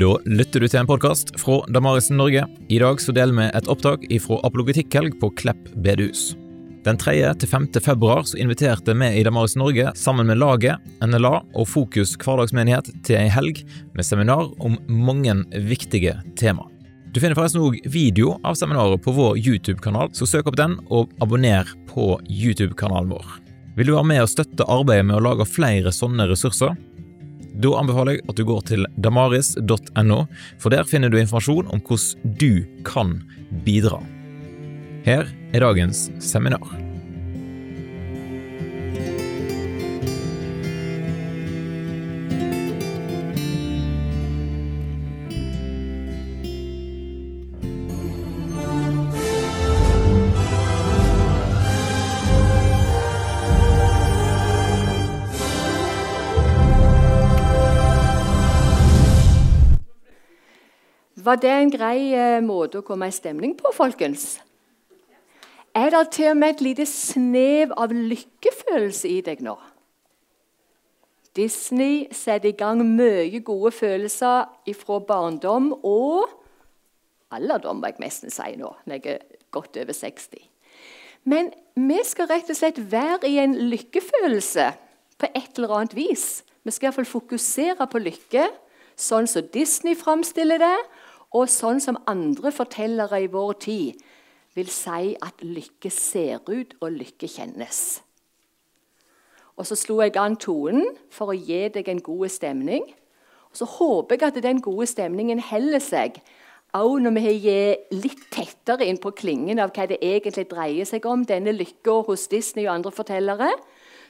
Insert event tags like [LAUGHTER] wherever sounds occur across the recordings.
Da lytter du til en podkast fra Damarisen Norge. I dag så deler vi et opptak fra apologetikkhelg på Klepp bedehus. Den 3. til 5. februar så inviterte vi i Damaris Norge sammen med laget, NLA og Fokus hverdagsmenighet til ei helg med seminar om mange viktige tema. Du finner forresten òg video av seminaret på vår YouTube-kanal, så søk opp den og abonner på YouTube-kanalen vår. Vil du være med og støtte arbeidet med å lage flere sånne ressurser? Da anbefaler jeg at du går til damaris.no, for der finner du informasjon om hvordan du kan bidra. Her er dagens seminar. Var det en grei eh, måte å komme i stemning på, folkens? Er det til og med et lite snev av lykkefølelse i deg nå? Disney setter i gang mye gode følelser fra barndom og alderdom, må jeg nesten si nå, når jeg er godt over 60. Men vi skal rett og slett være i en lykkefølelse på et eller annet vis. Vi skal iallfall fokusere på lykke, sånn som Disney framstiller det, og sånn som andre fortellere i vår tid vil si at lykke ser ut og lykke kjennes. Og Så slo jeg an tonen for å gi deg en god stemning. Og Så håper jeg at den gode stemningen holder seg òg når vi har litt tettere inn på klingen av hva det egentlig dreier seg om, denne lykka hos Disney og andre fortellere,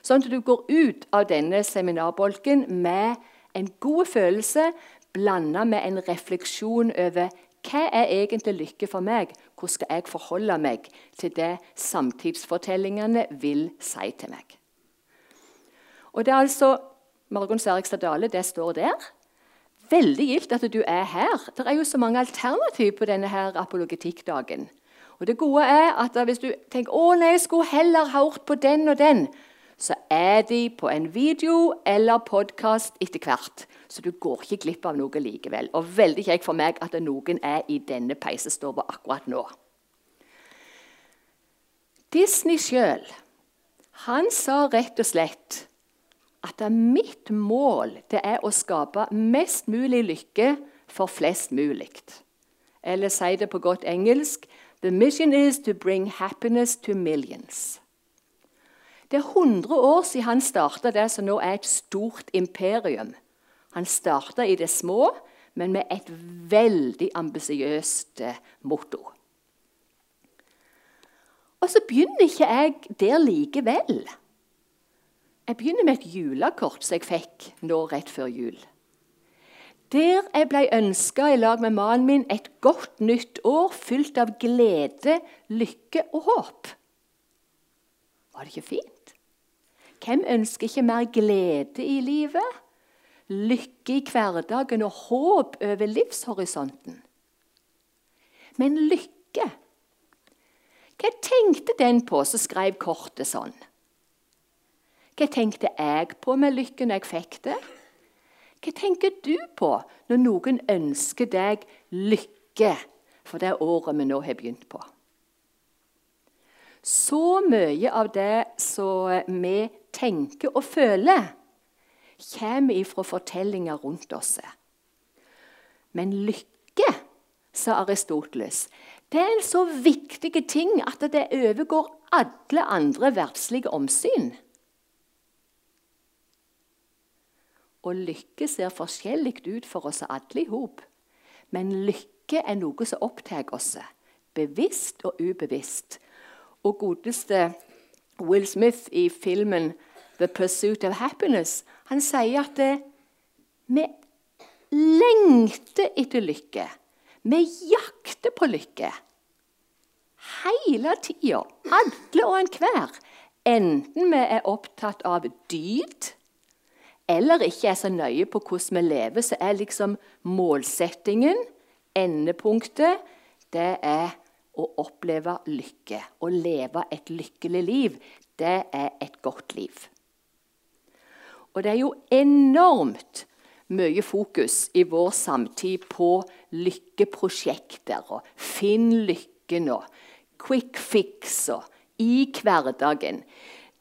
sånn at du går ut av denne seminarbolken med en god følelse, blanda med en refleksjon over hva er egentlig lykke for meg? Hvordan skal jeg forholde meg til det samtidsfortellingene vil si til meg? Og det er altså Margunn Særikstad Dale, det står der. Veldig gildt at du er her. Det er jo så mange alternativ på denne her apologetikkdagen. Og det gode er at Hvis du tenker å nei, jeg skulle heller hørt på den og den, så er de på en video eller podkast etter hvert. Så du går ikke glipp av noe likevel. Og veldig kjekt for meg at noen er i denne peisestua akkurat nå. Disney sjøl sa rett og slett at mitt mål det er å skape mest mulig lykke for flest mulig. Eller si det på godt engelsk The mission is to bring happiness to millions. Det er 100 år siden han starta det som nå er et stort imperium. Han starta i det små, men med et veldig ambisiøst eh, motto. Og så begynner ikke jeg der likevel. Jeg begynner med et julekort som jeg fikk nå rett før jul. Der jeg ble ønska i lag med mannen min et godt nytt år fylt av glede, lykke og håp. Var det ikke fint? Hvem ønsker ikke mer glede i livet? Lykke i hverdagen og håp over livshorisonten? Men lykke Hva tenkte den på som skrev kortet sånn? Hva tenkte jeg på med lykken når jeg fikk det? Hva tenker du på når noen ønsker deg lykke for det året vi nå har begynt på? Så mye av det som vi tenker og føler, kommer ifra fortellinger rundt oss. Men lykke, sa Aristoteles, det er en så viktig ting at det overgår alle andre verdslige omsyn. Og lykke ser forskjellig ut for oss alle i hop. Men lykke er noe som opptar oss, bevisst og ubevisst. Og godeste Will Smith i filmen 'The Pursuit of Happiness' han sier at det, vi lengter etter lykke. Vi jakter på lykke. Hele tida, alle og enhver. Enten vi er opptatt av dyd eller ikke er så nøye på hvordan vi lever, så er liksom målsettingen, endepunktet, det er å oppleve lykke. Å leve et lykkelig liv, det er et godt liv. Og det er jo enormt mye fokus i vår samtid på lykkeprosjekter og Finn lykken og quick fix og i hverdagen.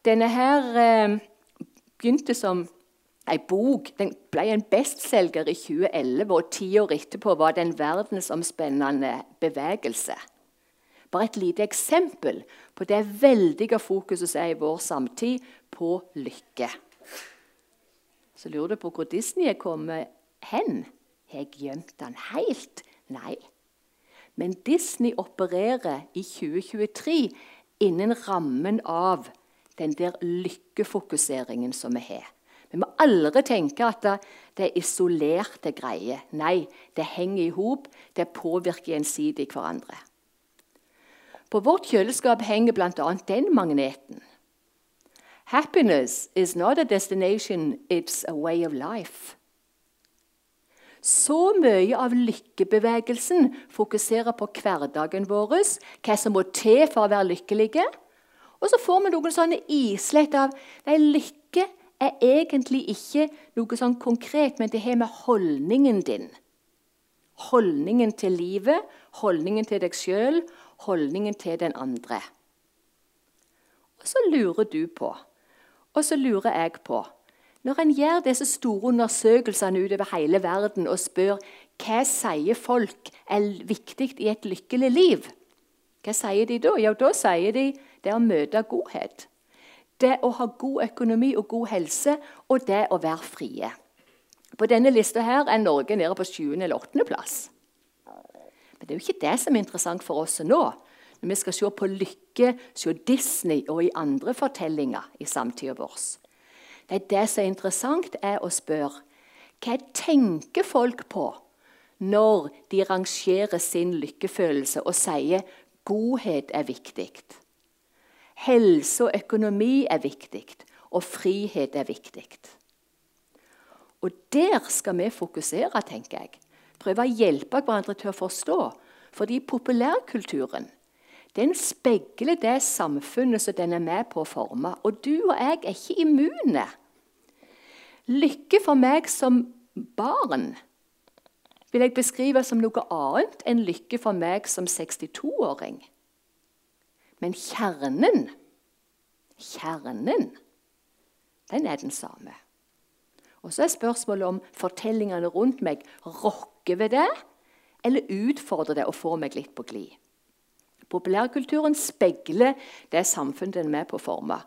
Denne her eh, begynte som ei bok. Den ble en bestselger i 2011, og ti år etterpå var det en verdensomspennende bevegelse. Bare et lite eksempel på det veldige fokuset som er i vår samtid på lykke. Så lurer du på hvor Disney er kommet hen. Har jeg gjemt den helt? Nei. Men Disney opererer i 2023 innen rammen av den der lykkefokuseringen som vi har. Vi må aldri tenke at det er isolerte greier. Nei, det henger i hop. Det påvirker gjensidig hverandre. På vårt kjøleskap henger bl.a. den magneten. Happiness is not a destination, it's a way of life. Så mye av lykkebevegelsen fokuserer på hverdagen vår, hva som må til for å være lykkelige. Og så får vi noen sånne islett av nei, lykke er egentlig ikke noe sånn konkret, men det har med holdningen din. Holdningen til livet, holdningen til deg sjøl, holdningen til den andre. Og så lurer du på, og så lurer jeg på Når en gjør disse store undersøkelsene utover hele verden og spør hva sier folk er viktig i et lykkelig liv, hva sier de da? Jo, da sier de det å møte godhet. Det å ha god økonomi og god helse, og det å være frie. På denne lista her er Norge nede på 7. eller 8. plass. Men det er jo ikke det som er interessant for oss nå. Når vi skal se på lykke, se Disney og i andre fortellinger i samtida vår. Det det som er interessant, er å spørre hva tenker folk på når de rangerer sin lykkefølelse og sier godhet er viktig. Helse og økonomi er viktig, og frihet er viktig. Og der skal vi fokusere, tenker jeg. Prøve å hjelpe hverandre til å forstå. Fordi populærkulturen den speiler det samfunnet som den er med på å forme. Og du og jeg er ikke immune. Lykke for meg som barn vil jeg beskrive som noe annet enn lykke for meg som 62-åring. Men kjernen, kjernen, den er den samme. Og så er spørsmålet om fortellingene rundt meg rokker ved det, eller utfordrer det og får meg litt på glid. Populærkulturen speiler det samfunnet den er med på å forme.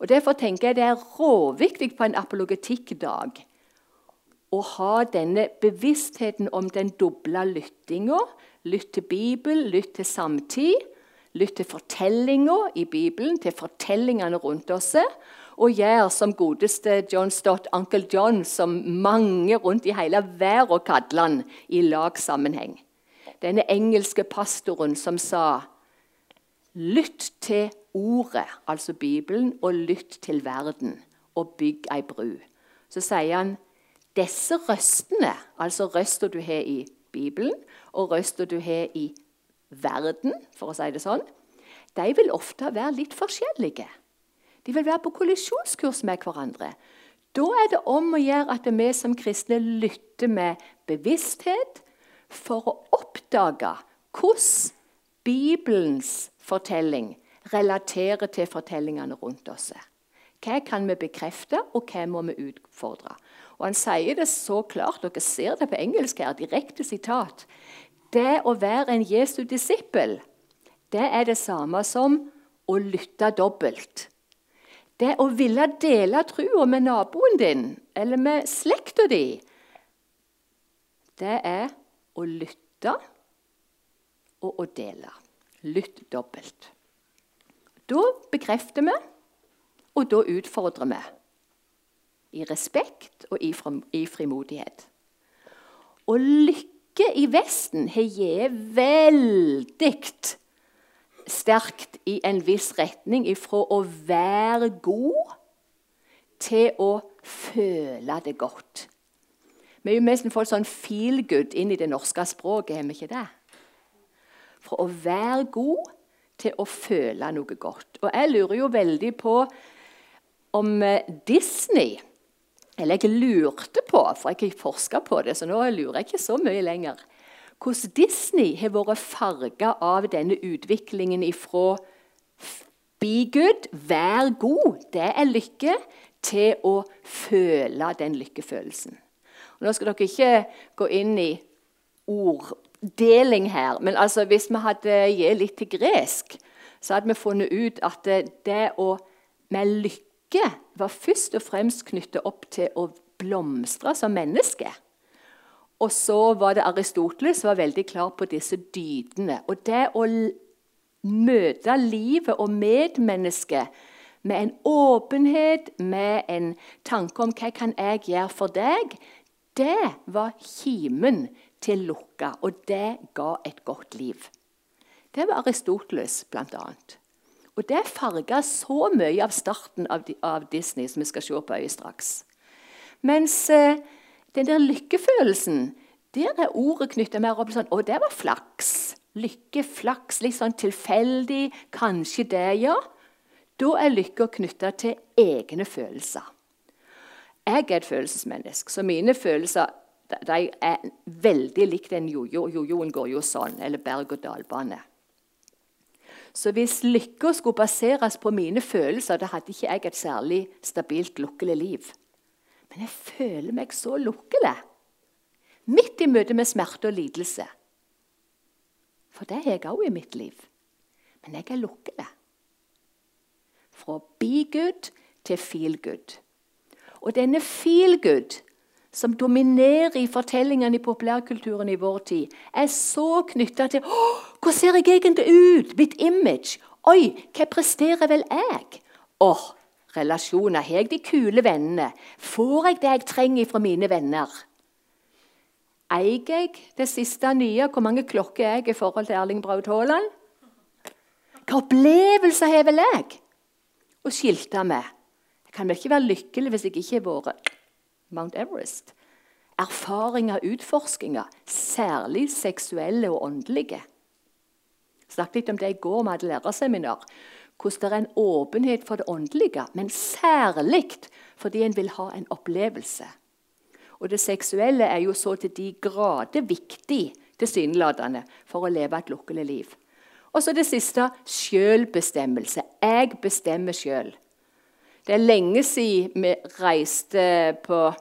Og Derfor tenker jeg det er råviktig på en apologetikkdag å ha denne bevisstheten om den doble lyttinga. Lytt til Bibelen, lytt til samtid. Lytt til fortellinga i Bibelen, til fortellingene rundt oss. Og gjør som godeste John Stott, Uncle John, som mange rundt i hele verden kaller han i lagsammenheng. Denne engelske pastoren som sa Lytt til ordet, altså Bibelen, og lytt til verden, og bygg ei bru. Så sier han disse røstene, altså røsta du har i Bibelen, og røsta du har i verden, for å si det sånn, de vil ofte være litt forskjellige. De vil være på kollisjonskurs med hverandre. Da er det om å gjøre at vi som kristne lytter med bevissthet for å oppdage hvordan Bibelens fortelling relaterer til fortellingene rundt oss. Hva kan vi bekrefte, og hva må vi utfordre? Og Han sier det så klart, dere ser det på engelsk her, direkte sitat. Det å være en Jesu disippel, det er det samme som å lytte dobbelt. Det å ville dele trua med naboen din eller med slekta di, det er å lytte og å dele. Lytt dobbelt. Da bekrefter vi, og da utfordrer vi. I respekt og i frimodighet. Og lykke i Vesten har gitt veldig sterkt i en viss retning fra å være god til å føle det godt. Vi har jo nesten fått sånn feel good inn i det norske språket, har vi ikke det? Fra å være god til å føle noe godt. Og jeg lurer jo veldig på om eh, Disney Eller jeg lurte på, for jeg har forska på det, så nå lurer jeg ikke så mye lenger, hvordan Disney har vært farga av denne utviklingen ifra be good, vær god, det er lykke, til å føle den lykkefølelsen. Og nå skal dere ikke gå inn i orddeling her, men altså hvis vi hadde gitt litt til gresk, så hadde vi funnet ut at det å med lykke var først og fremst knyttet opp til å blomstre som menneske. Og så var det Aristoteles som var veldig klar på disse dydene. Og det å møte livet og medmennesket med en åpenhet, med en tanke om hva kan jeg gjøre for deg, det var kimen til lukka, og det ga et godt liv. Det var Aristoteles, bl.a. Og det farga så mye av starten av, av, Disney, som vi skal se på øyet straks. Mens eh, den der lykkefølelsen, der er ordet knytta mer opp til sånn Å, det var flaks. Lykke, flaks, litt sånn tilfeldig. Kanskje det, ja. Da er lykka knytta til egne følelser. Jeg er et følelsesmenneske, så mine følelser de er veldig likt en jojo. Jojoen går jo sånn, eller berg-og-dal-bane. Så hvis lykka skulle baseres på mine følelser, da hadde ikke jeg et særlig stabilt, lukkelig liv. Men jeg føler meg så lukkelig. Midt i møte med smerte og lidelse. For det er jeg òg i mitt liv. Men jeg er lukkelig. Fra be good til feel good. Og denne feel good som dominerer i fortellingene i populærkulturen i vår tid, er så knytta til hvordan ser jeg egentlig ut? Mitt image? Oi, hva presterer vel jeg? Åh, relasjoner. Har jeg de kule vennene? Får jeg det jeg trenger fra mine venner? Eier jeg det siste nye? Hvor mange klokker er jeg i forhold til Erling Braut Haaland? Hva opplevelser har vel jeg å skilte med? Jeg kan vel ikke være lykkelig hvis jeg ikke har vært Mount Everest. Erfaringer, utforskinger, særlig seksuelle og åndelige. Jeg snakket litt om det i går med et lærerseminar. Hvordan det er en åpenhet for det åndelige, men særlig fordi en vil ha en opplevelse. Og det seksuelle er jo så til de grader viktig tilsynelatende for å leve et lukkelig liv. Og så det siste selvbestemmelse. Jeg bestemmer sjøl. Det er lenge siden vi reiste på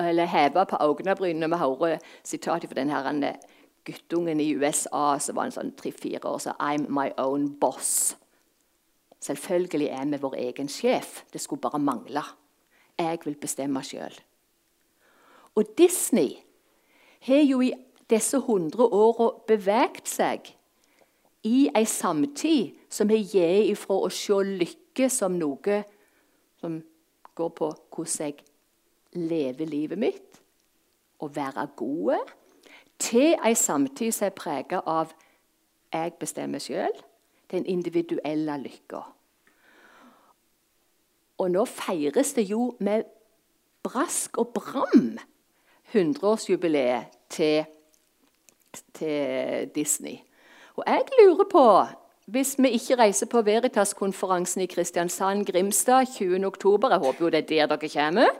eller heva på øyenbrynene når vi hører sitatet fra denne guttungen i USA som var en sånn tre-fire år så I'm my own boss. Selvfølgelig er vi vår egen sjef. Det skulle bare mangle. Jeg vil bestemme sjøl. Og Disney har jo i disse hundre åra beveget seg i ei samtid som har gitt ifra å se lykke som noe som går på hvordan jeg lever livet mitt, og være gode, til ei samtid som er prega av 'jeg bestemmer sjøl', den individuelle lykka. Og nå feires det jo med brask og bram 100-årsjubileet til, til Disney. Og jeg lurer på hvis vi ikke reiser på Veritas-konferansen i Kristiansand, Grimstad 20.10. Jeg håper jo det er der dere kommer.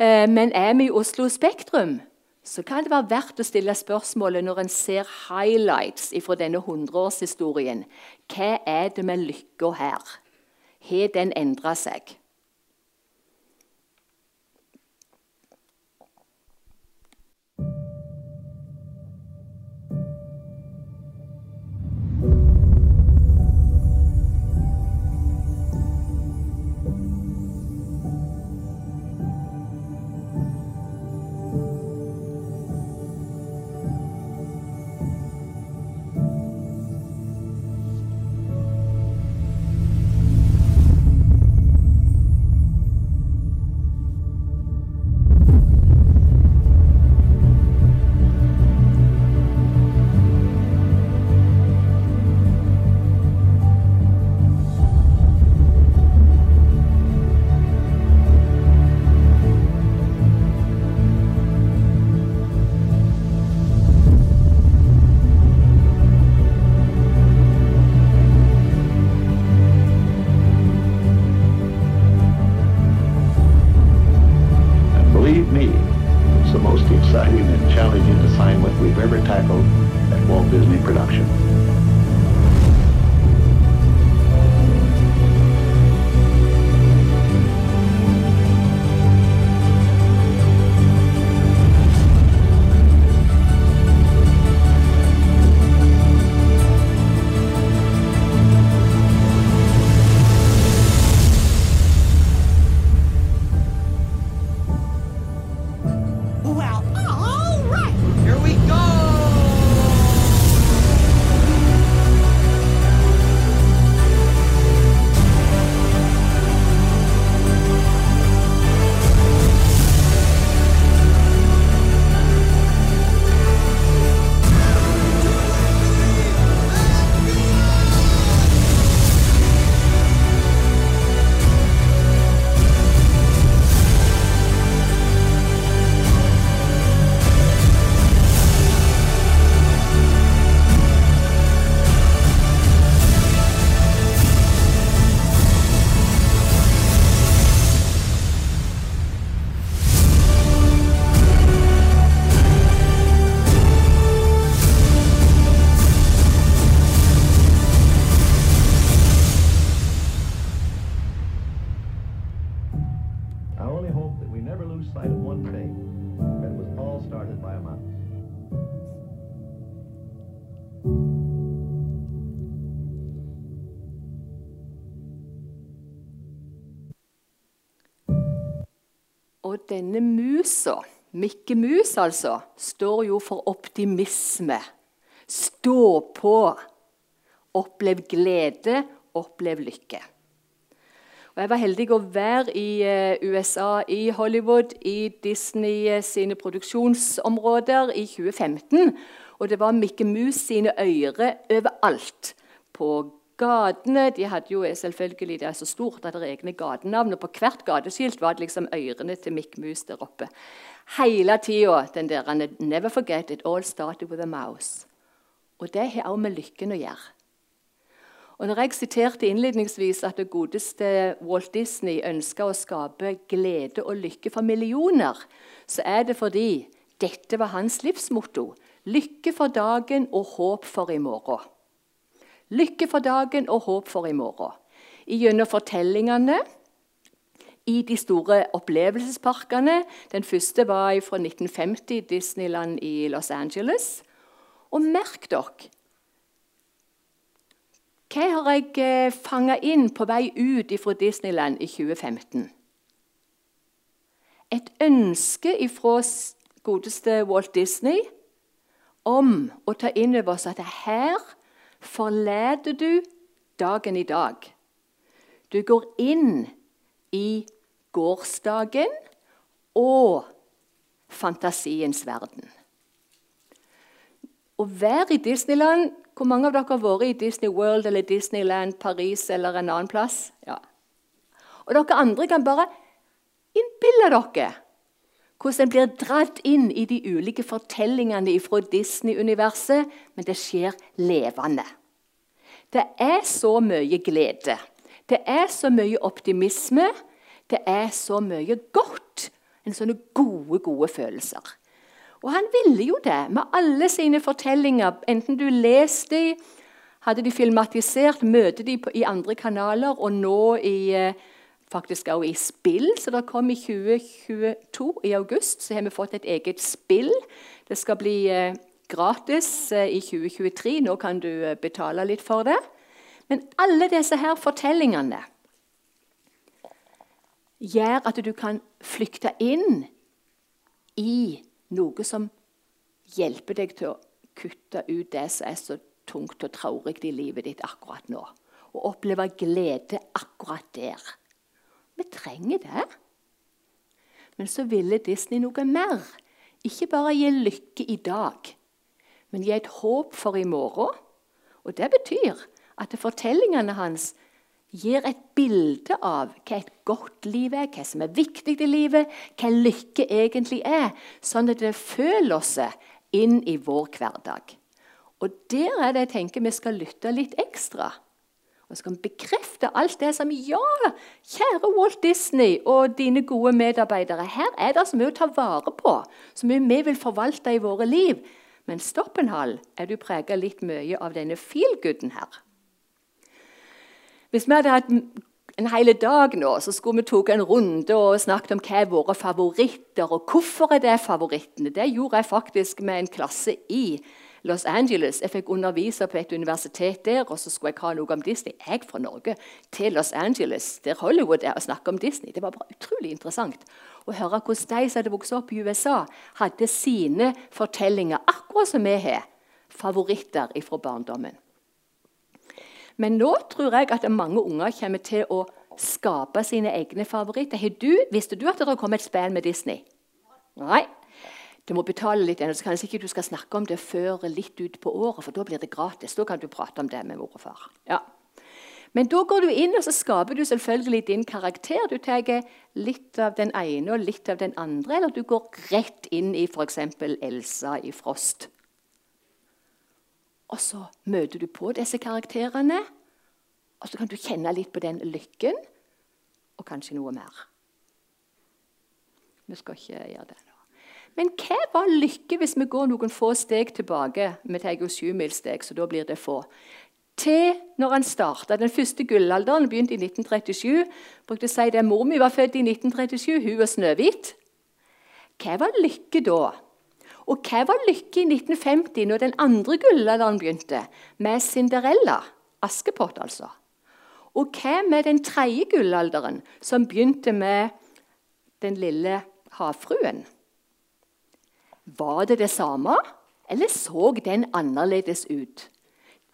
Eh, men er vi i Oslo Spektrum, så kan det være verdt å stille spørsmålet når en ser highlights fra denne hundreårshistorien. Hva er det med lykka her? Har den endra seg? Denne musa, Mikke Mus altså, står jo for optimisme. Stå på. Opplev glede, opplev lykke. Og jeg var heldig å være i eh, USA, i Hollywood, i Disney eh, sine produksjonsområder i 2015. Og det var Mikke Mus sine øyre overalt. På gatene De hadde jo selvfølgelig, det er så stort at det er egne gatenavn. Og på hvert gateskilt var det liksom ørene til Mick Mus der oppe. Hele tida den der 'Never forget it all started with a mouse'. Og det har også med lykken å gjøre. Og når jeg siterte innledningsvis at det godeste Walt Disney ønska å skape glede og lykke for millioner, så er det fordi dette var hans livsmotto. Lykke for dagen og håp for i morgen. Lykke for dagen og håp for i morgen. Gjennom fortellingene i de store opplevelsesparkene. Den første var fra 1950, Disneyland i Los Angeles. Og merk dere Hva har jeg eh, fanga inn på vei ut fra Disneyland i 2015? Et ønske fra godeste Walt Disney om å ta inn over oss at her forlater du dagen i dag. Du går inn i gårsdagen og fantasiens verden. Å være i Disneyland Hvor mange av dere har vært i Disney World eller Disneyland Paris eller en annen plass? Ja. Og dere andre kan bare innbille dere hvordan en blir dratt inn i de ulike fortellingene fra Disney-universet, men det skjer levende. Det er så mye glede. Det er så mye optimisme. Det er så mye godt. En sånne gode, gode følelser. Og han ville jo det med alle sine fortellinger. Enten du leste de, hadde de filmatisert, møter de på, i andre kanaler, og nå i, eh, faktisk også i spill. Så det kom i 2022, i august, så har vi fått et eget spill. Det skal bli eh, gratis eh, i 2023. Nå kan du betale litt for det. Men alle disse her fortellingene gjør at du kan flykte inn i noe som hjelper deg til å kutte ut det som er så tungt og traurig i livet ditt akkurat nå. Og oppleve glede akkurat der. Vi trenger det. Men så ville Disney noe mer. Ikke bare gi lykke i dag, men gi et håp for i morgen. Og det betyr at fortellingene hans gir et bilde av hva et godt liv er, hva som er viktig i livet, hva lykke egentlig er, sånn at det føler oss inn i vår hverdag. Og Der er det jeg tenker vi skal lytte litt ekstra. Og skal bekrefte alt det som Ja, kjære Walt Disney og dine gode medarbeidere, her er det så mye å ta vare på, så mye vi vil forvalte i våre liv. Men stopp en hal, er du prega litt mye av denne feelgooden her? Hvis vi hadde hatt en hel dag nå, så skulle vi tatt en runde og snakket om hva er våre favoritter, og hvorfor er det favorittene. Det gjorde jeg faktisk med en klasse i Los Angeles. Jeg fikk undervise på et universitet der, og så skulle jeg ha noe om Disney. Jeg fra Norge til Los Angeles, der Hollywood er, og snakke om Disney. Det var bare utrolig interessant å høre hvordan de som hadde vokst opp i USA, hadde sine fortellinger, akkurat som vi har. Favoritter fra barndommen. Men nå tror jeg at mange unger kommer til å skape sine egne favoritter. Du, visste du at det kom et spill med Disney? Nei. Du må betale litt, så kanskje ikke du skal snakke om det før litt ut på året, for da blir det gratis. Da kan du prate om det med mor og far. Ja. Men da går du inn og så skaper du selvfølgelig din karakter. Du tar litt av den ene og litt av den andre, eller du går rett inn i f.eks. Elsa i Frost. Og så møter du på disse karakterene, og så kan du kjenne litt på den lykken, og kanskje noe mer. Vi skal ikke gjøre det. Men hva var lykke hvis vi går noen få steg tilbake? Vi tar jo sjumilssteg, så da blir det få. Til når han starta. Den første gullalderen begynte i 1937. brukte å si det Mor mi var født i 1937, hun og Snøhvit. Hva var lykke da? Og hva var lykke i 1950, når den andre gullalderen begynte, med Cinderella? Askepott, altså. Og hva med den tredje gullalderen, som begynte med den lille havfruen? Var det det samme, eller så den annerledes ut?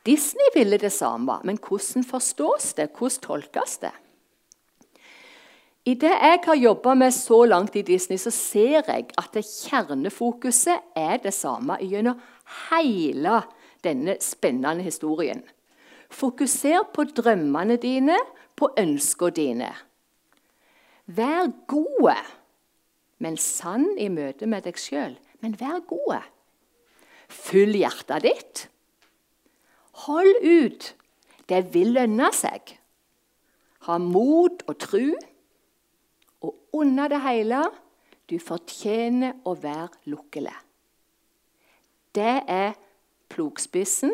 Disney ville det samme, men hvordan forstås det? Hvordan tolkes det? I det jeg har jobba med så langt i Disney, så ser jeg at kjernefokuset er det samme gjennom hele denne spennende historien. Fokuser på drømmene dine, på ønskene dine. Vær gode, men sann i møte med deg sjøl. Men vær gode. Fyll hjertet ditt. Hold ut. Det vil lønne seg. Ha mot og tru. Og under det hele du fortjener å være lukkelig. Det er plogspissen,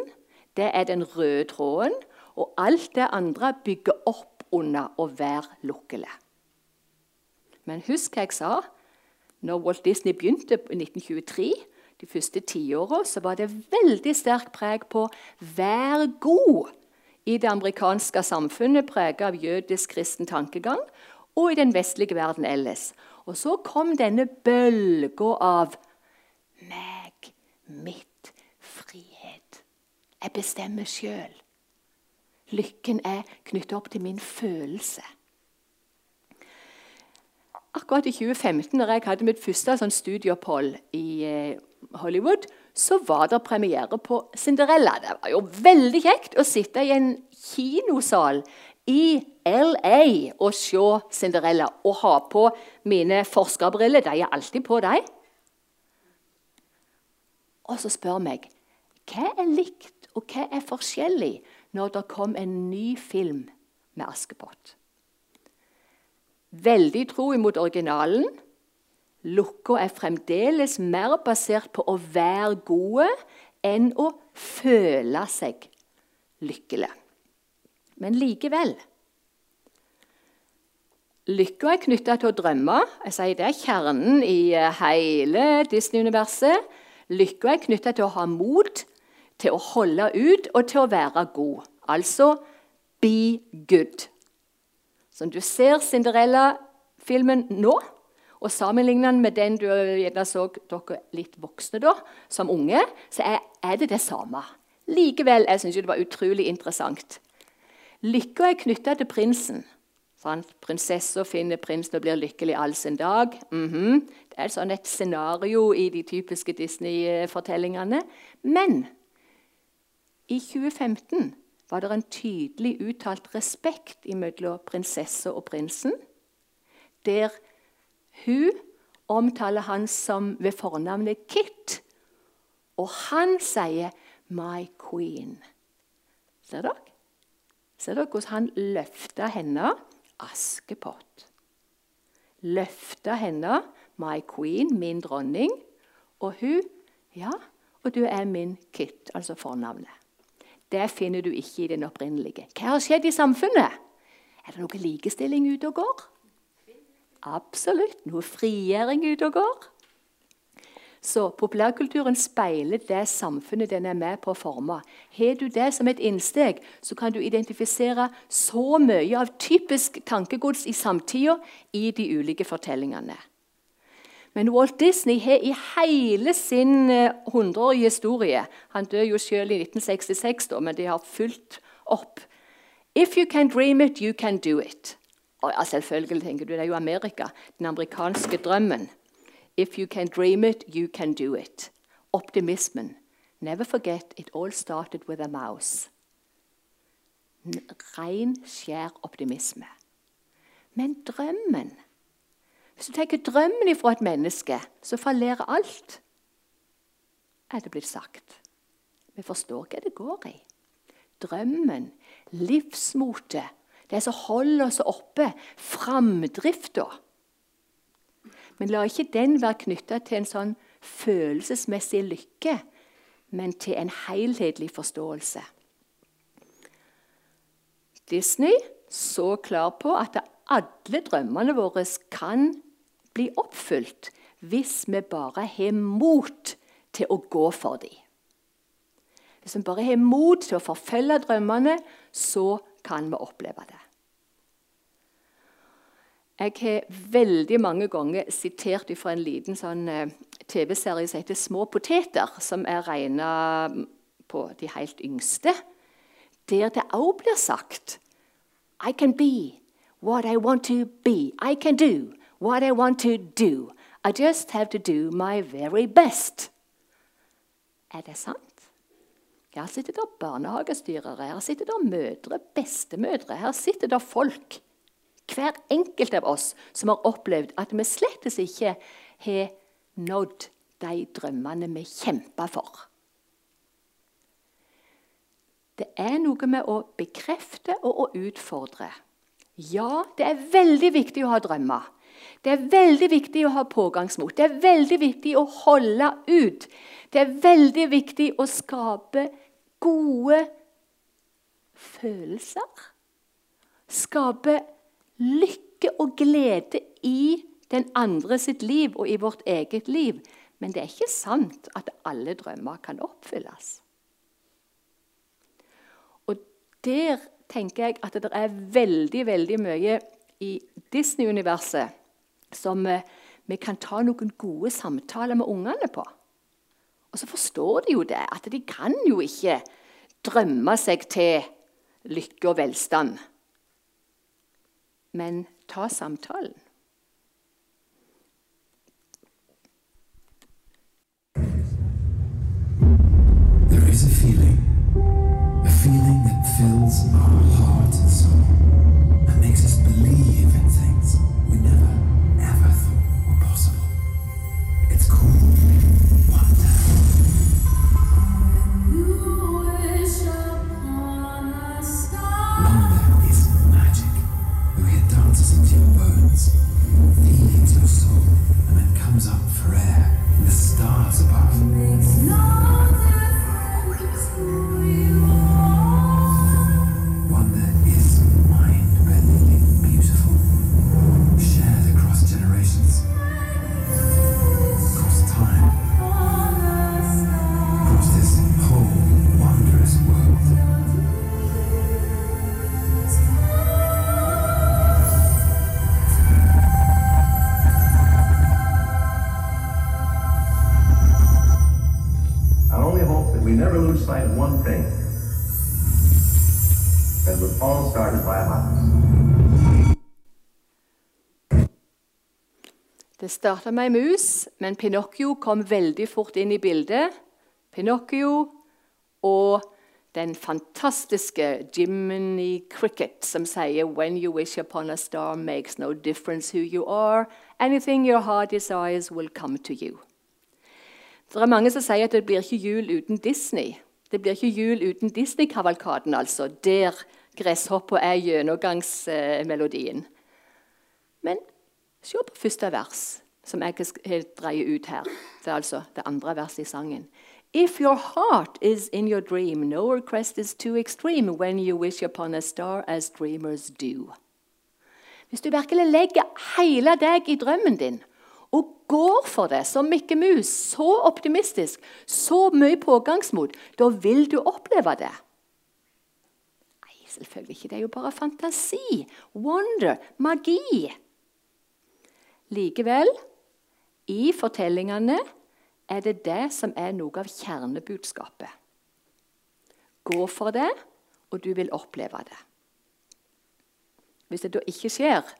det er den røde tråden, og alt det andre bygger opp under å være lukkelig. Men husk hva jeg sa. Når Walt Disney begynte i 1923, de første tiåra, så var det veldig sterk preg på 'vær god' i det amerikanske samfunnet, preget av jødisk kristen tankegang og i den vestlige verden ellers. Og så kom denne bølga av meg, mitt, frihet. Jeg bestemmer sjøl. Lykken er knyttet opp til min følelse. Akkurat i 2015, når jeg hadde mitt første sånn studieopphold i eh, Hollywood, så var det premiere på Cinderella. Det var jo veldig kjekt å sitte i en kinosal i LA og se Cinderella og ha på mine forskerbriller. De er alltid på, de. Og så spør meg hva er likt og hva er forskjellig når det kom en ny film med Askepott. Veldig tro imot originalen. Lukka er fremdeles mer basert på å være gode enn å føle seg lykkelig. Men likevel Lykka er knytta til å drømme. Jeg sier Det er kjernen i eh, hele Disney-universet. Lykka er knytta til å ha mot, til å holde ut og til å være god. Altså be good. Som du ser Cinderella-filmen nå, og sammenligner den med den du gjerne så dere litt voksne da, som unge, så er, er det det samme. Likevel jeg synes det var utrolig interessant. Lykka er knytta til prinsen. Sånn, Prinsessa finner prinsen og blir lykkelig all sin dag. Mm -hmm. Det er sånn et scenario i de typiske Disney-fortellingene. Men i 2015 var det en tydelig uttalt respekt mellom prinsesse og prinsen, der hun omtaler han som ved fornavnet Kit, og han sier 'my queen'. Ser dere? Ser dere hvordan han løfter henne? Askepott. Løfta henne, my queen, min dronning, og hun Ja, og du er min Kit, altså fornavnet. Det finner du ikke i den opprinnelige. Hva har skjedd i samfunnet? Er det noe likestilling ute og går? Absolutt. Noe frigjøring ute og går? Så populærkulturen speiler det samfunnet den er med på å forme. Har du det som et innsteg, så kan du identifisere så mye av typisk tankegods i samtida i de ulike fortellingene. Men Walt Disney har i hele sin eh, hundreårige historie Han døde jo selv i 1966, da, men de har fulgt opp. If you can dream it, you can do it. Og ja, selvfølgelig tenker du, Det er jo Amerika, den amerikanske drømmen. If you can dream it, you can do it. Optimismen. Never forget it all started with a mouse. Ren, skjær optimisme. Men drømmen Hvis du tenker drømmen ifra et menneske, så fallerer alt, er det blitt sagt. Vi forstår hva det går i. Drømmen, livsmotet, det som holder oss oppe, framdrifta. Men la ikke den være knytta til en sånn følelsesmessig lykke, men til en helhetlig forståelse. Disney så klar på at alle drømmene våre kan bli oppfylt hvis vi bare har mot til å gå for dem. Hvis vi bare har mot til å forfølge drømmene, så kan vi oppleve det. Jeg har veldig mange ganger sitert fra en liten sånn eh, TV-serie som heter 'Små poteter', som er regna på de helt yngste, der det òg blir sagt I can be what I want to be. I can do what I want to do. I just have to do my very best. Er det sant? Her sitter det barnehagestyrere, her sitter det mødre, bestemødre. Her sitter det folk, hver enkelt av oss, som har opplevd at vi slett ikke har nådd de drømmene vi kjemper for. Det er noe med å bekrefte og å utfordre. Ja, det er veldig viktig å ha drømmer. Det er veldig viktig å ha pågangsmot. Det er veldig viktig å holde ut. Det er veldig viktig å skape gode følelser. Skape lykke og glede i den andre sitt liv og i vårt eget liv. Men det er ikke sant at alle drømmer kan oppfylles. Og der tenker jeg at det er veldig, veldig mye i Disney-universet som eh, vi kan ta noen gode samtaler med ungene på. Og så forstår de jo det, at de kan jo ikke drømme seg til lykke og velstand. Men ta samtalen. There is a feeling, a feeling that fills our heart starta med ei mus, men Pinocchio kom veldig fort inn i bildet. Pinocchio og den fantastiske Jiminy Cricket, som sier «When you wish upon a star makes no difference who you are. Anything your heart desires will come to you». Det er mange som sier at det blir ikke jul uten Disney. Det blir ikke jul uten Disney-kavalkaden, altså, der gresshoppa er gjennomgangsmelodien. Men se på første vers, som jeg skal dreier ut her. Det er altså det andre verset i sangen. If your heart is in your dream, no request is too extreme when you wish upon a star as dreamers do. Hvis du virkelig legger hele deg i drømmen din og går for det som Mikke Mus, så optimistisk, så mye pågangsmot, da vil du oppleve det. Nei, selvfølgelig ikke. Det er jo bare fantasi. Wonder. Magi. Likevel, i fortellingene er det det som er noe av kjernebudskapet. Gå for det, og du vil oppleve det. Hvis det da ikke skjer,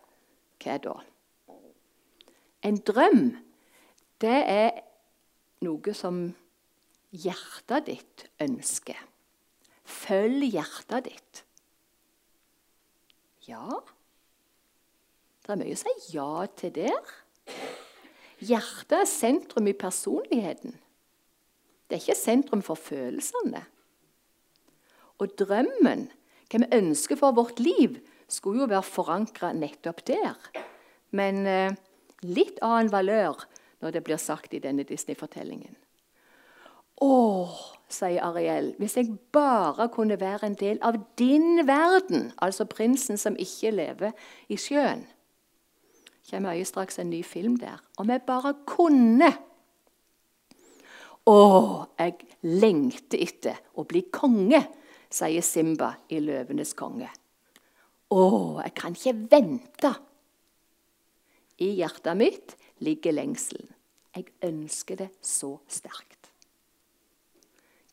hva da? En drøm, det er noe som hjertet ditt ønsker. Følg hjertet ditt. Ja, det er mye å si ja til der. Hjertet er sentrum i personligheten. Det er ikke sentrum for følelsene. Og drømmen, hva vi ønsker for vårt liv, skulle jo være forankra nettopp der. Men eh, litt annen valør når det blir sagt i denne Disney-fortellingen. Å, sier Ariel, hvis jeg bare kunne være en del av din verden, altså prinsen som ikke lever i sjøen. Kommer øyestraks en ny film der. Om jeg bare kunne Å, jeg lengter etter å bli konge, sier Simba i 'Løvenes konge'. Å, jeg kan ikke vente. I hjertet mitt ligger lengselen. Jeg ønsker det så sterkt.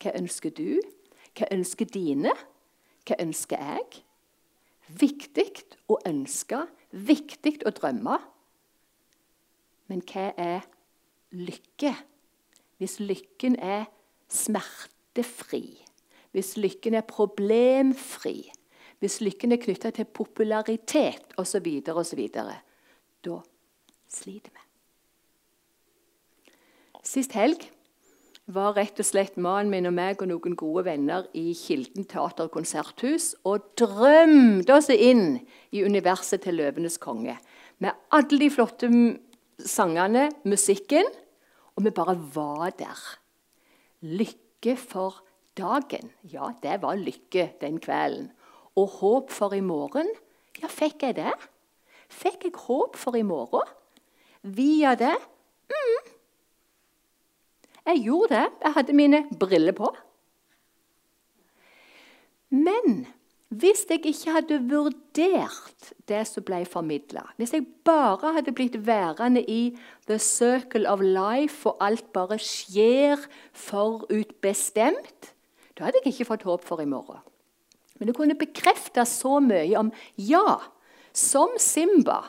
Hva ønsker du? Hva ønsker dine? Hva ønsker jeg? Viktig å ønske, viktig å drømme. Men hva er lykke? Hvis lykken er smertefri, hvis lykken er problemfri, hvis lykken er knytta til popularitet osv., osv., da sliter vi. Sist helg var rett og slett mannen min og meg og noen gode venner i Kilden teater- og konserthus og drømte oss inn i universet til 'Løvenes konge'. Med alle de flotte sangene, musikken, og vi bare var der. Lykke for dagen. Ja, det var lykke den kvelden. Og håp for i morgen. Ja, fikk jeg det? Fikk jeg håp for i morgen? Via det? Mm. Jeg gjorde det. Jeg hadde mine briller på. Men hvis jeg ikke hadde vurdert det som ble formidla, hvis jeg bare hadde blitt værende i the circle of life og alt bare skjer forutbestemt, da hadde jeg ikke fått håp for i morgen. Men det kunne bekrefte så mye om ja, som Simba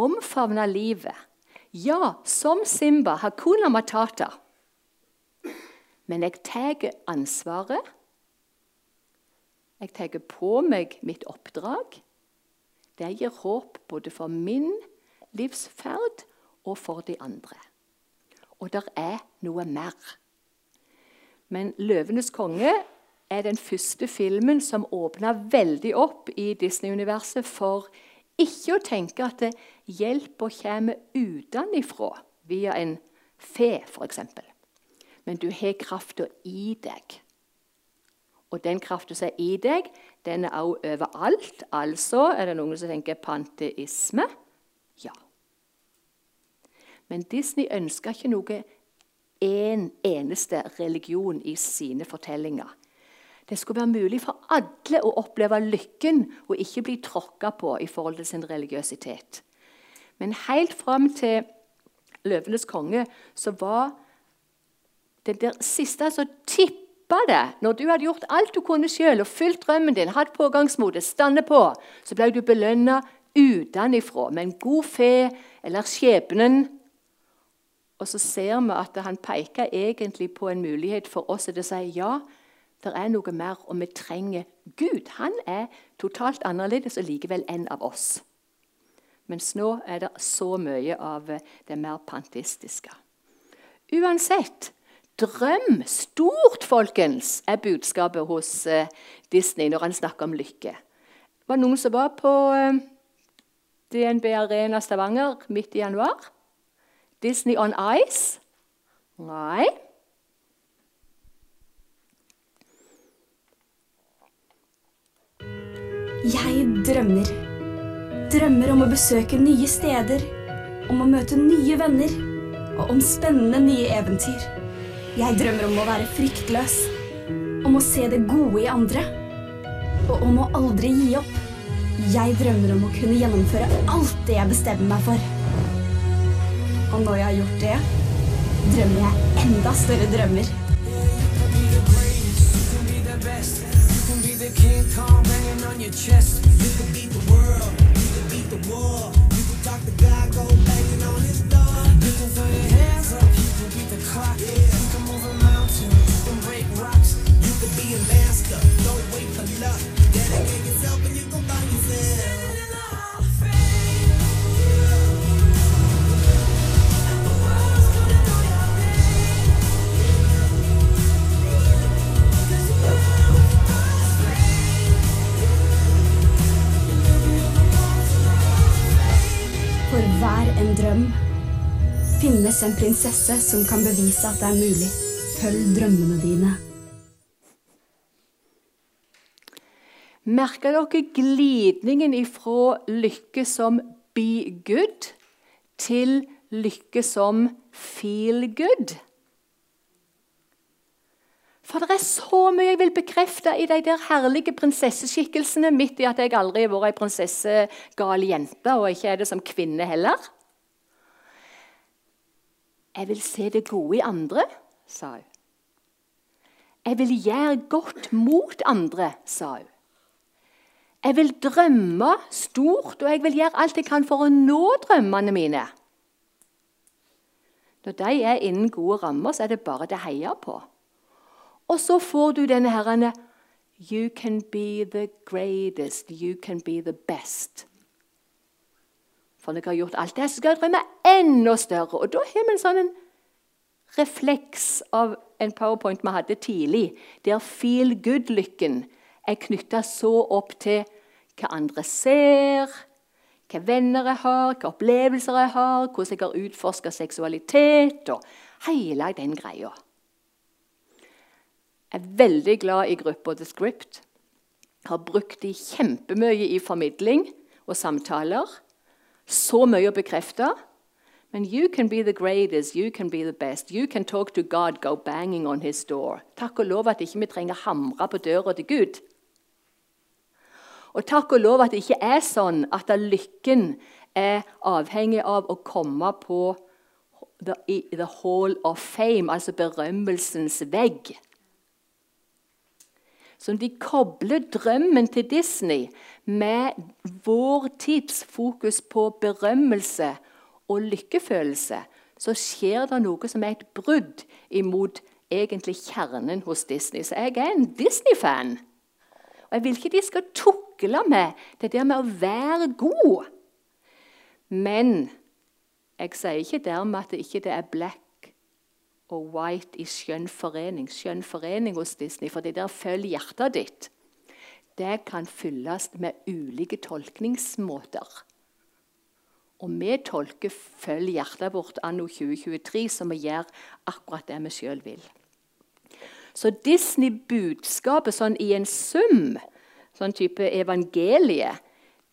omfavna livet. Ja, som Simba, Hakuna Matata. Men jeg tar ansvaret. Jeg tar på meg mitt oppdrag. Det gir håp både for min livsferd og for de andre. Og det er noe mer. Men 'Løvenes konge' er den første filmen som åpna veldig opp i Disney-universet for ikke å tenke at hjelpa kommer utenfra via en fe, f.eks. Men du har krafta i deg. Og den krafta som er i deg, den er òg overalt. Altså er det noen som tenker panteisme. Ja. Men Disney ønsker ikke noe en eneste religion i sine fortellinger. Det skulle være mulig for alle å oppleve lykken og ikke bli tråkka på i forhold til sin religiøsitet. Men helt fram til 'Løvenes konge' så var det der siste som tippa det Når du hadde gjort alt du kunne sjøl og fylt drømmen din, hatt pågangsmotet, stande på, så ble du belønna utenfra med en god fe eller skjebnen. Og så ser vi at han peker egentlig på en mulighet for oss til å si ja, det er noe mer, og vi trenger Gud. Han er totalt annerledes og likevel en av oss. Mens nå er det så mye av det mer pantistiske. Uansett drøm stort, folkens, er budskapet hos eh, Disney når han snakker om lykke. Det var noen som var på eh, DNB Arena Stavanger midt i januar. Disney on Ice? Nei. Jeg drømmer. Drømmer om å besøke nye steder, om å møte nye venner og om spennende nye eventyr. Jeg drømmer om å være fryktløs, om å se det gode i andre og om å aldri gi opp. Jeg drømmer om å kunne gjennomføre alt det jeg bestemmer meg for. Og når jeg har gjort det, drømmer jeg enda større drømmer. on your chest. You can beat the world, you can beat the war. En drøm finnes en prinsesse som kan bevise at det er mulig. Følg drømmene dine. Merker dere glidningen ifra lykke som be good til lykke som feel good. For det er så mye jeg vil bekrefte i de der herlige prinsesseskikkelsene, midt i at jeg aldri har vært ei prinsessegal jente, og ikke er det som kvinne heller. Jeg vil se det gode i andre, sa hun. Jeg vil gjøre godt mot andre, sa hun. Jeg vil drømme stort, og jeg vil gjøre alt jeg kan for å nå drømmene mine. Når de er innen gode rammer, så er det bare det heier på. Og så får du denne herrene You can be the greatest, you can be the best. For når jeg har gjort alt det, så skal jeg drømme enda større. Og da har vi en sånn refleks av en powerpoint vi hadde tidlig, der feel good-lykken er knytta så opp til hva andre ser, hva venner jeg har, hva opplevelser jeg har, hvordan jeg har utforska seksualitet og hele den greia. Jeg er veldig glad i gruppa The Script. Har brukt de kjempemye i formidling og samtaler. Så mye å bekrefte. Men you can be the greatest, you can be the best. You can talk to God, go banging on his door. Takk og lov at ikke vi trenger hamre på døra til Gud. Og takk og lov at det ikke er sånn at lykken er avhengig av å komme på the, the hall of fame, altså berømmelsens vegg. Som de kobler drømmen til Disney med vår tids fokus på berømmelse og lykkefølelse, så skjer det noe som er et brudd imot egentlig kjernen hos Disney. Så jeg er en Disney-fan. Og Jeg vil ikke de skal tukle med det der med å være god. Men jeg sier ikke dermed at det ikke er black og white i skjønn forening. Skjønn forening hos Disney, for det der følger hjertet ditt. Det kan fylles med ulike tolkningsmåter. Og vi tolker 'følg hjertet vårt' anno 2023, som vi gjør akkurat det vi sjøl vil. Så Disney-budskapet sånn i en sum, sånn type evangelie,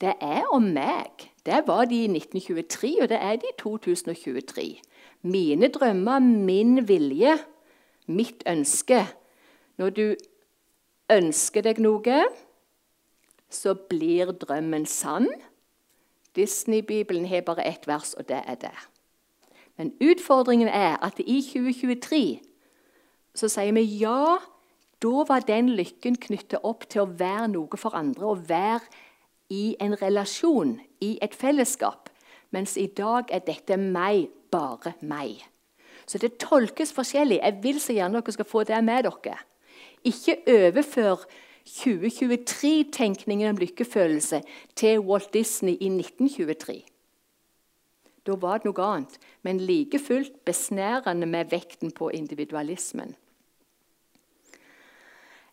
det er om meg. Det var de i 1923, og det er de i 2023. Mine drømmer, min vilje, mitt ønske. Når du ønsker deg noe, så blir drømmen sann. Disney-bibelen har bare ett vers, og det er det. Men utfordringen er at i 2023 så sier vi ja. Da var den lykken knyttet opp til å være noe for andre, å være i en relasjon, i et fellesskap. Mens i dag er dette meg, bare meg. Så det tolkes forskjellig. Jeg vil så gjerne dere skal få det med dere. Ikke overfør 2023-tenkningen om lykkefølelse til Walt Disney i 1923. Da var det noe annet, men like fullt besnærende med vekten på individualismen.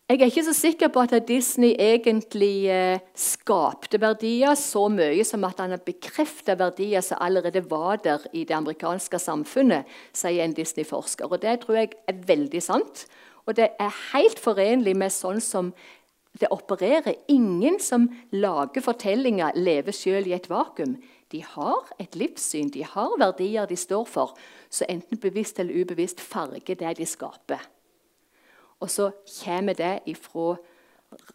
Jeg er ikke så sikker på at Disney egentlig eh, skapte verdier så mye som at han har bekreftet verdier som allerede var der i det amerikanske samfunnet, sier en Disney-forsker. Og Det tror jeg er veldig sant. Og det er helt forenlig med sånn som det opererer. Ingen som lager fortellinger, lever selv i et vakuum. De har et livssyn, de har verdier de står for, så enten bevisst eller ubevisst farger det de skaper. Og så kommer det ifra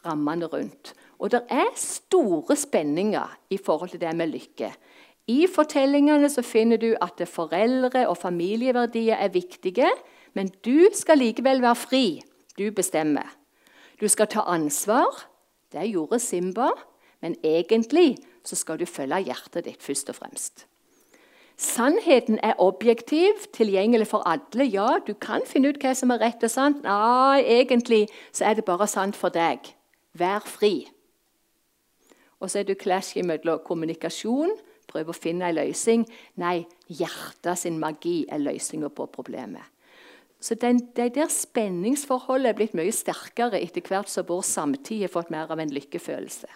rammene rundt. Og det er store spenninger i forhold til det med lykke. I fortellingene så finner du at foreldre og familieverdier er viktige, men du skal likevel være fri. Du bestemmer. Du skal ta ansvar. Det gjorde Simba, men egentlig så skal du følge hjertet ditt først og fremst. Sannheten er objektiv, tilgjengelig for alle. Ja, du kan finne ut hva som er rett og sant. Nei, egentlig så er det bare sant for deg. Vær fri. Og så er det clash mellom kommunikasjon, prøve å finne en løsning. Nei, hjertet sin magi er løsninga på problemet. Så den, Det der spenningsforholdet er blitt mye sterkere etter hvert som vår samtid har fått mer av en lykkefølelse.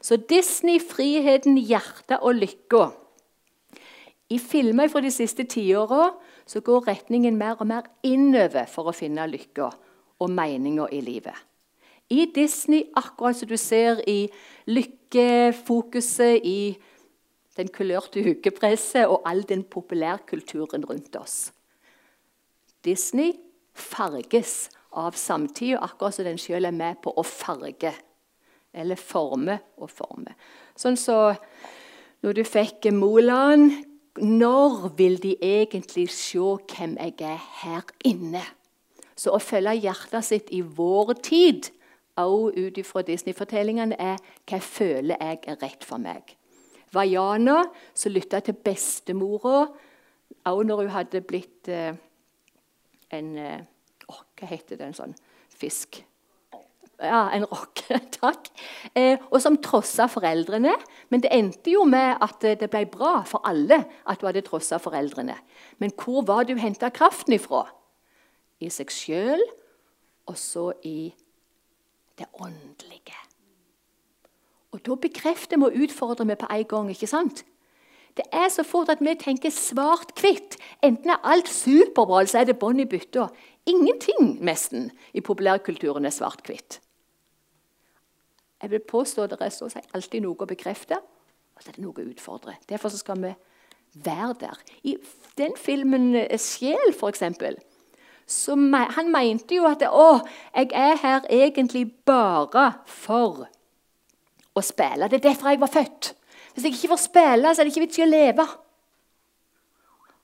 Så Disney, friheten, hjertet og lykka i filmer fra de siste tiåra går retningen mer og mer innover for å finne lykka og meninga i livet. I Disney, akkurat som du ser i lykkefokuset i den kulørte ukepresset og all den populærkulturen rundt oss. Disney farges av samtida, akkurat som den sjøl er med på å farge. Eller forme og forme. Sånn så når du fikk Moland Når vil de egentlig se hvem jeg er her inne? Så å følge hjertet sitt i vår tid, også ut ifra Disney-fortellingene, er hva jeg føler jeg er rett for meg. Vaiana, som lytta til bestemora, også når hun hadde blitt eh, en eh, Hva heter det? En sånn fisk? Ja, en rock. [LAUGHS] Takk. Eh, og som trossa foreldrene. Men det endte jo med at eh, det ble bra for alle at du hadde trossa foreldrene. Men hvor var det du henta kraften ifra? I seg sjøl, og så i det åndelige. Og da bekrefter vi og utfordrer vi på en gang. ikke sant? Det er så fort at vi tenker svart-hvitt. Enten er alt superbra, eller så er det bånn i bytta. Ingenting nesten i populærkulturen er svart-hvitt. Jeg vil påstå det er så å si alltid noe å bekrefte, og så er det noe å utfordre. Derfor skal vi være der. I den filmen eh, 'Sjel', f.eks., så me han mente jo at å, jeg er her egentlig bare for å spille. Det er derfor jeg var født. Hvis jeg ikke får spille, så er det ikke vits i å leve.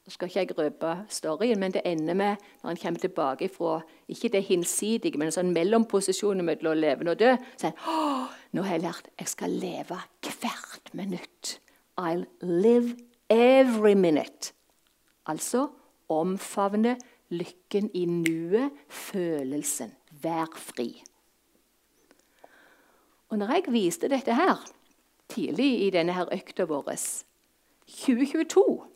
Nå skal ikke jeg røpe storyen, men det ender med når han kommer tilbake fra ikke det hinsidige, men en sånn mellomposisjon mellom levende og død. Så sier han nå har jeg lært jeg skal leve hvert minutt. I'll live every minute. Altså omfavne lykken i nuet, følelsen. Vær fri. Og når jeg viste dette her tidlig i denne her økta vår 2022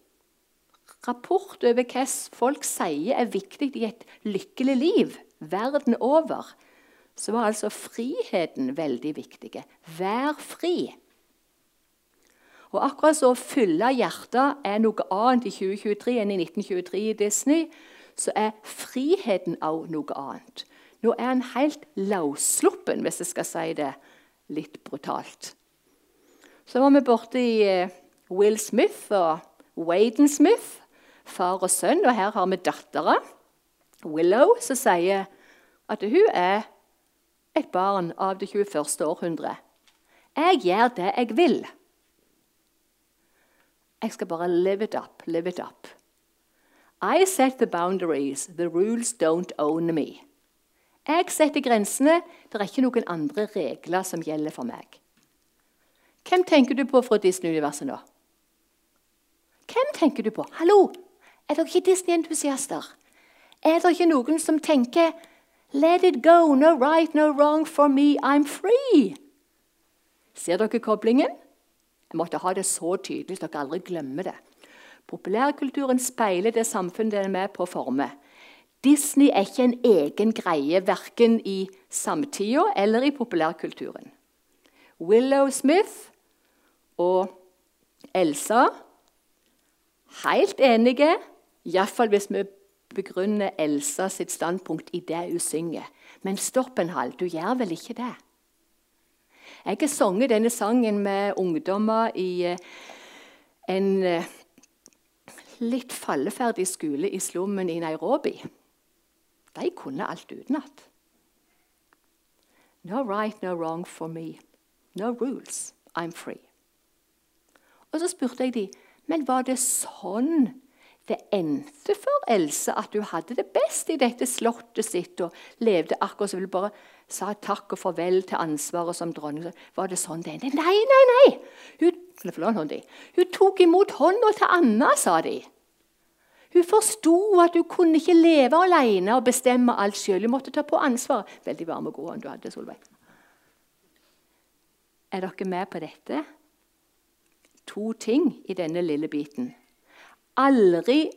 Rapport over hva folk sier er viktig i et lykkelig liv verden over, så var altså friheten veldig viktig. Vær fri. Og akkurat så å fylle hjertet er noe annet i 2023 enn i 1923 i Disney, så er friheten òg noe annet. Nå er han helt løssluppen, hvis jeg skal si det litt brutalt. Så var vi borte i eh, Will Smith og Waden Smith, far og sønn, og her har vi dattera, Willow, som sier at hun er et barn av det 21. århundre. Jeg gjør det jeg vil. Jeg skal bare live it up, live it up. I set the boundaries, the rules don't own me. Jeg setter grensene, det er ikke noen andre regler som gjelder for meg. Hvem tenker du på fra Disney-universet nå? Hvem tenker du på? Hallo! Er dere ikke Disney-entusiaster? Er det ikke noen som tenker Let it go, no right, no wrong for me, I'm free? Ser dere koblingen? Jeg måtte ha det så tydelig så dere aldri glemmer det. Populærkulturen speiler det samfunnet den er med på å forme. Disney er ikke en egen greie verken i samtida eller i populærkulturen. Willow Smith og Elsa helt enige, iallfall hvis vi begrunner Elsa sitt standpunkt i det hun synger. Men stopp en hal, du gjør vel ikke det? Jeg har sunget denne sangen med ungdommer i eh, en eh, litt falleferdig skole i slummen i Nairobi. De kunne alt utenat. No right, no wrong for me. No rules. I'm free. Og så spurte jeg de, men var det sånn det endte for Else at hun hadde det best i dette slottet sitt og levde akkurat som hun bare sa takk og farvel til ansvaret som dronning. Var det sånn det endte? Nei, nei, nei! Hun, hun tok imot hånda til Anna, sa de. Hun forsto at hun kunne ikke leve alene og bestemme alt sjøl. Hun måtte ta på ansvar. Veldig varm og god hånd du hadde, Solveig. Er dere med på dette? To ting i denne lille biten. Aldri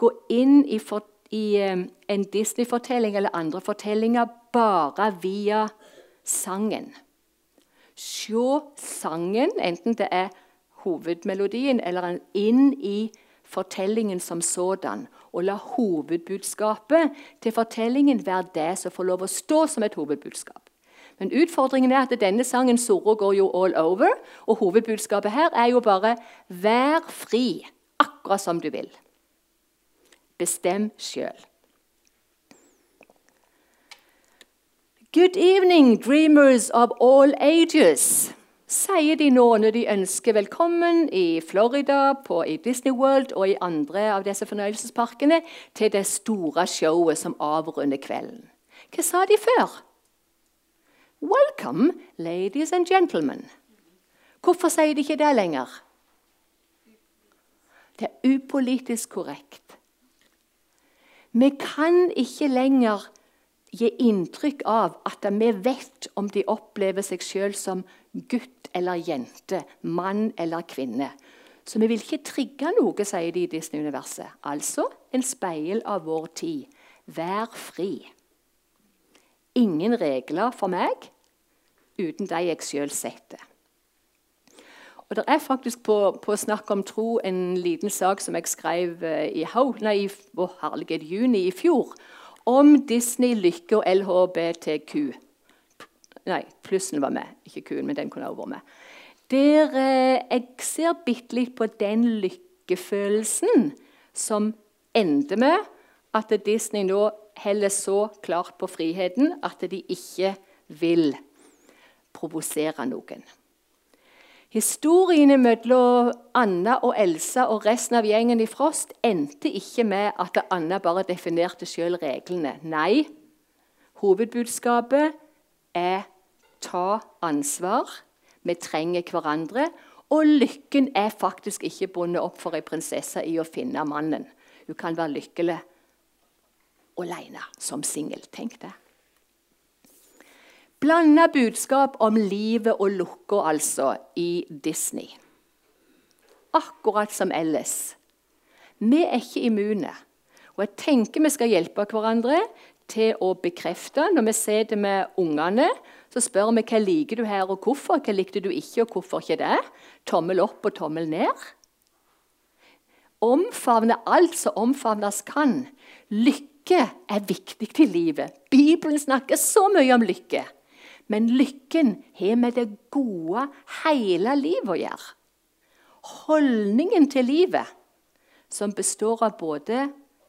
gå inn i, for, i um, en Disney-fortelling eller andre fortellinger bare via sangen. Se sangen, enten det er hovedmelodien eller inn i fortellingen som sådan. Og la hovedbudskapet til fortellingen være det som får lov å stå som et hovedbudskap. Men utfordringen er at denne sangen «Soro» går jo all over, og hovedbudskapet her er jo bare 'vær fri', akkurat som du vil. Bestem sjøl. Good evening, dreamers of all ages, sier de nå når de ønsker velkommen i Florida, på, i Disney World og i andre av disse fornøyelsesparkene til det store showet som avrunder kvelden. Hva sa de før? Welcome, ladies and gentlemen. Hvorfor sier de ikke det lenger? Det er upolitisk korrekt. Vi kan ikke lenger gi inntrykk av at vi vet om de opplever seg sjøl som gutt eller jente, mann eller kvinne. Så vi vil ikke trigge noe, sier de i Disney-universet. Altså en speil av vår tid. Vær fri. Ingen regler for meg uten de jeg sjøl setter. Og Det er faktisk på, på, Snakk om tro en liten sak som jeg skrev eh, i, nei, i oh, herlighet, juni i fjor, om Disney, Lykke og LHBTQ. Nei, plussen var med, ikke Q-en, men den kunne også vært med. Der eh, jeg ser bitte litt på den lykkefølelsen som ender med at Disney nå heller så klart på friheten at de ikke vil provosere noen. Historiene mellom Anna og Elsa og resten av gjengen i Frost endte ikke med at Anna bare definerte sjøl reglene. Nei, hovedbudskapet er ta ansvar. Vi trenger hverandre. Og lykken er faktisk ikke bundet opp for ei prinsesse i å finne mannen. Hun kan være lykkelig alene som singel. Tenk det. Blanda budskap om livet og lukka, altså, i Disney. Akkurat som ellers. Vi er ikke immune. Og jeg tenker vi skal hjelpe hverandre til å bekrefte. Når vi sitter med ungene, så spør vi hva liker du her og hvorfor. Hva likte du ikke, og hvorfor ikke det? Tommel opp og tommel ned. Omfavne alt som omfavnes kan. Lykke er viktig i livet. Bibelen snakker så mye om lykke. Men lykken har med det gode hele livet å gjøre. Holdningen til livet, som består av både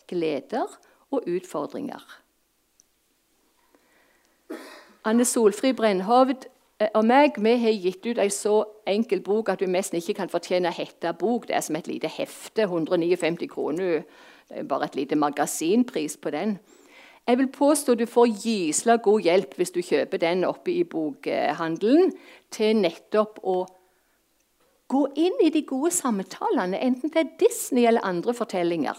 gleder og utfordringer. Anne Solfri Brennhovd eh, og meg vi har gitt ut en så enkel bok at du nesten ikke kan fortjene å hete bok. Det er som et lite hefte. 159 kroner det er bare et lite magasinpris på den. Jeg vil påstå du får gysla god hjelp hvis du kjøper den oppe i bokhandelen, til nettopp å gå inn i de gode samtalene, enten det er Disney eller andre fortellinger.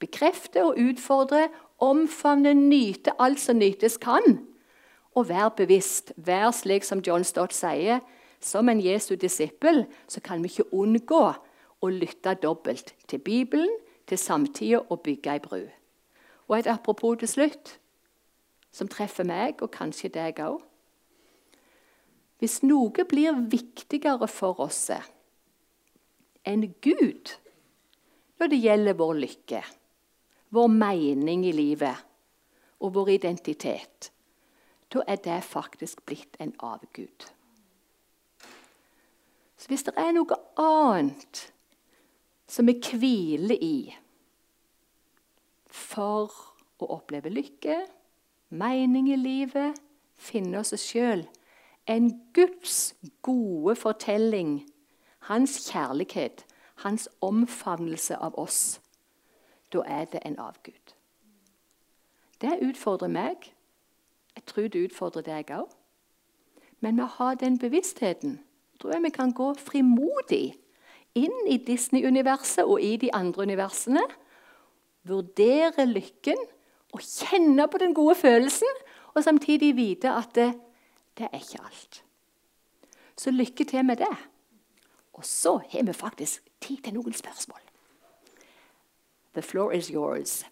Bekrefte og utfordre, omfavne, nyte alt som nytes kan. Og vær bevisst. Vær slik som John Stott sier. Som en Jesu disippel så kan vi ikke unngå å lytte dobbelt til Bibelen, til samtida og bygge ei bru. Og et apropos til slutt, som treffer meg, og kanskje deg òg. Hvis noe blir viktigere for oss enn Gud når det gjelder vår lykke, vår mening i livet og vår identitet, da er det faktisk blitt en avgud. Så hvis det er noe annet som vi hviler i for å oppleve lykke, mening i livet, finne oss sjøl. En Guds gode fortelling, hans kjærlighet, hans omfavnelse av oss. Da er det en avgud. Det utfordrer meg. Jeg tror det utfordrer deg òg. Men å ha den bevisstheten tror jeg vi kan gå frimodig inn i Disney-universet og i de andre universene. Vurdere lykken og kjenne på den gode følelsen, og samtidig vite at det, det er ikke alt. Så lykke til med det. Og så har vi faktisk tid til noen spørsmål. The floor is yours.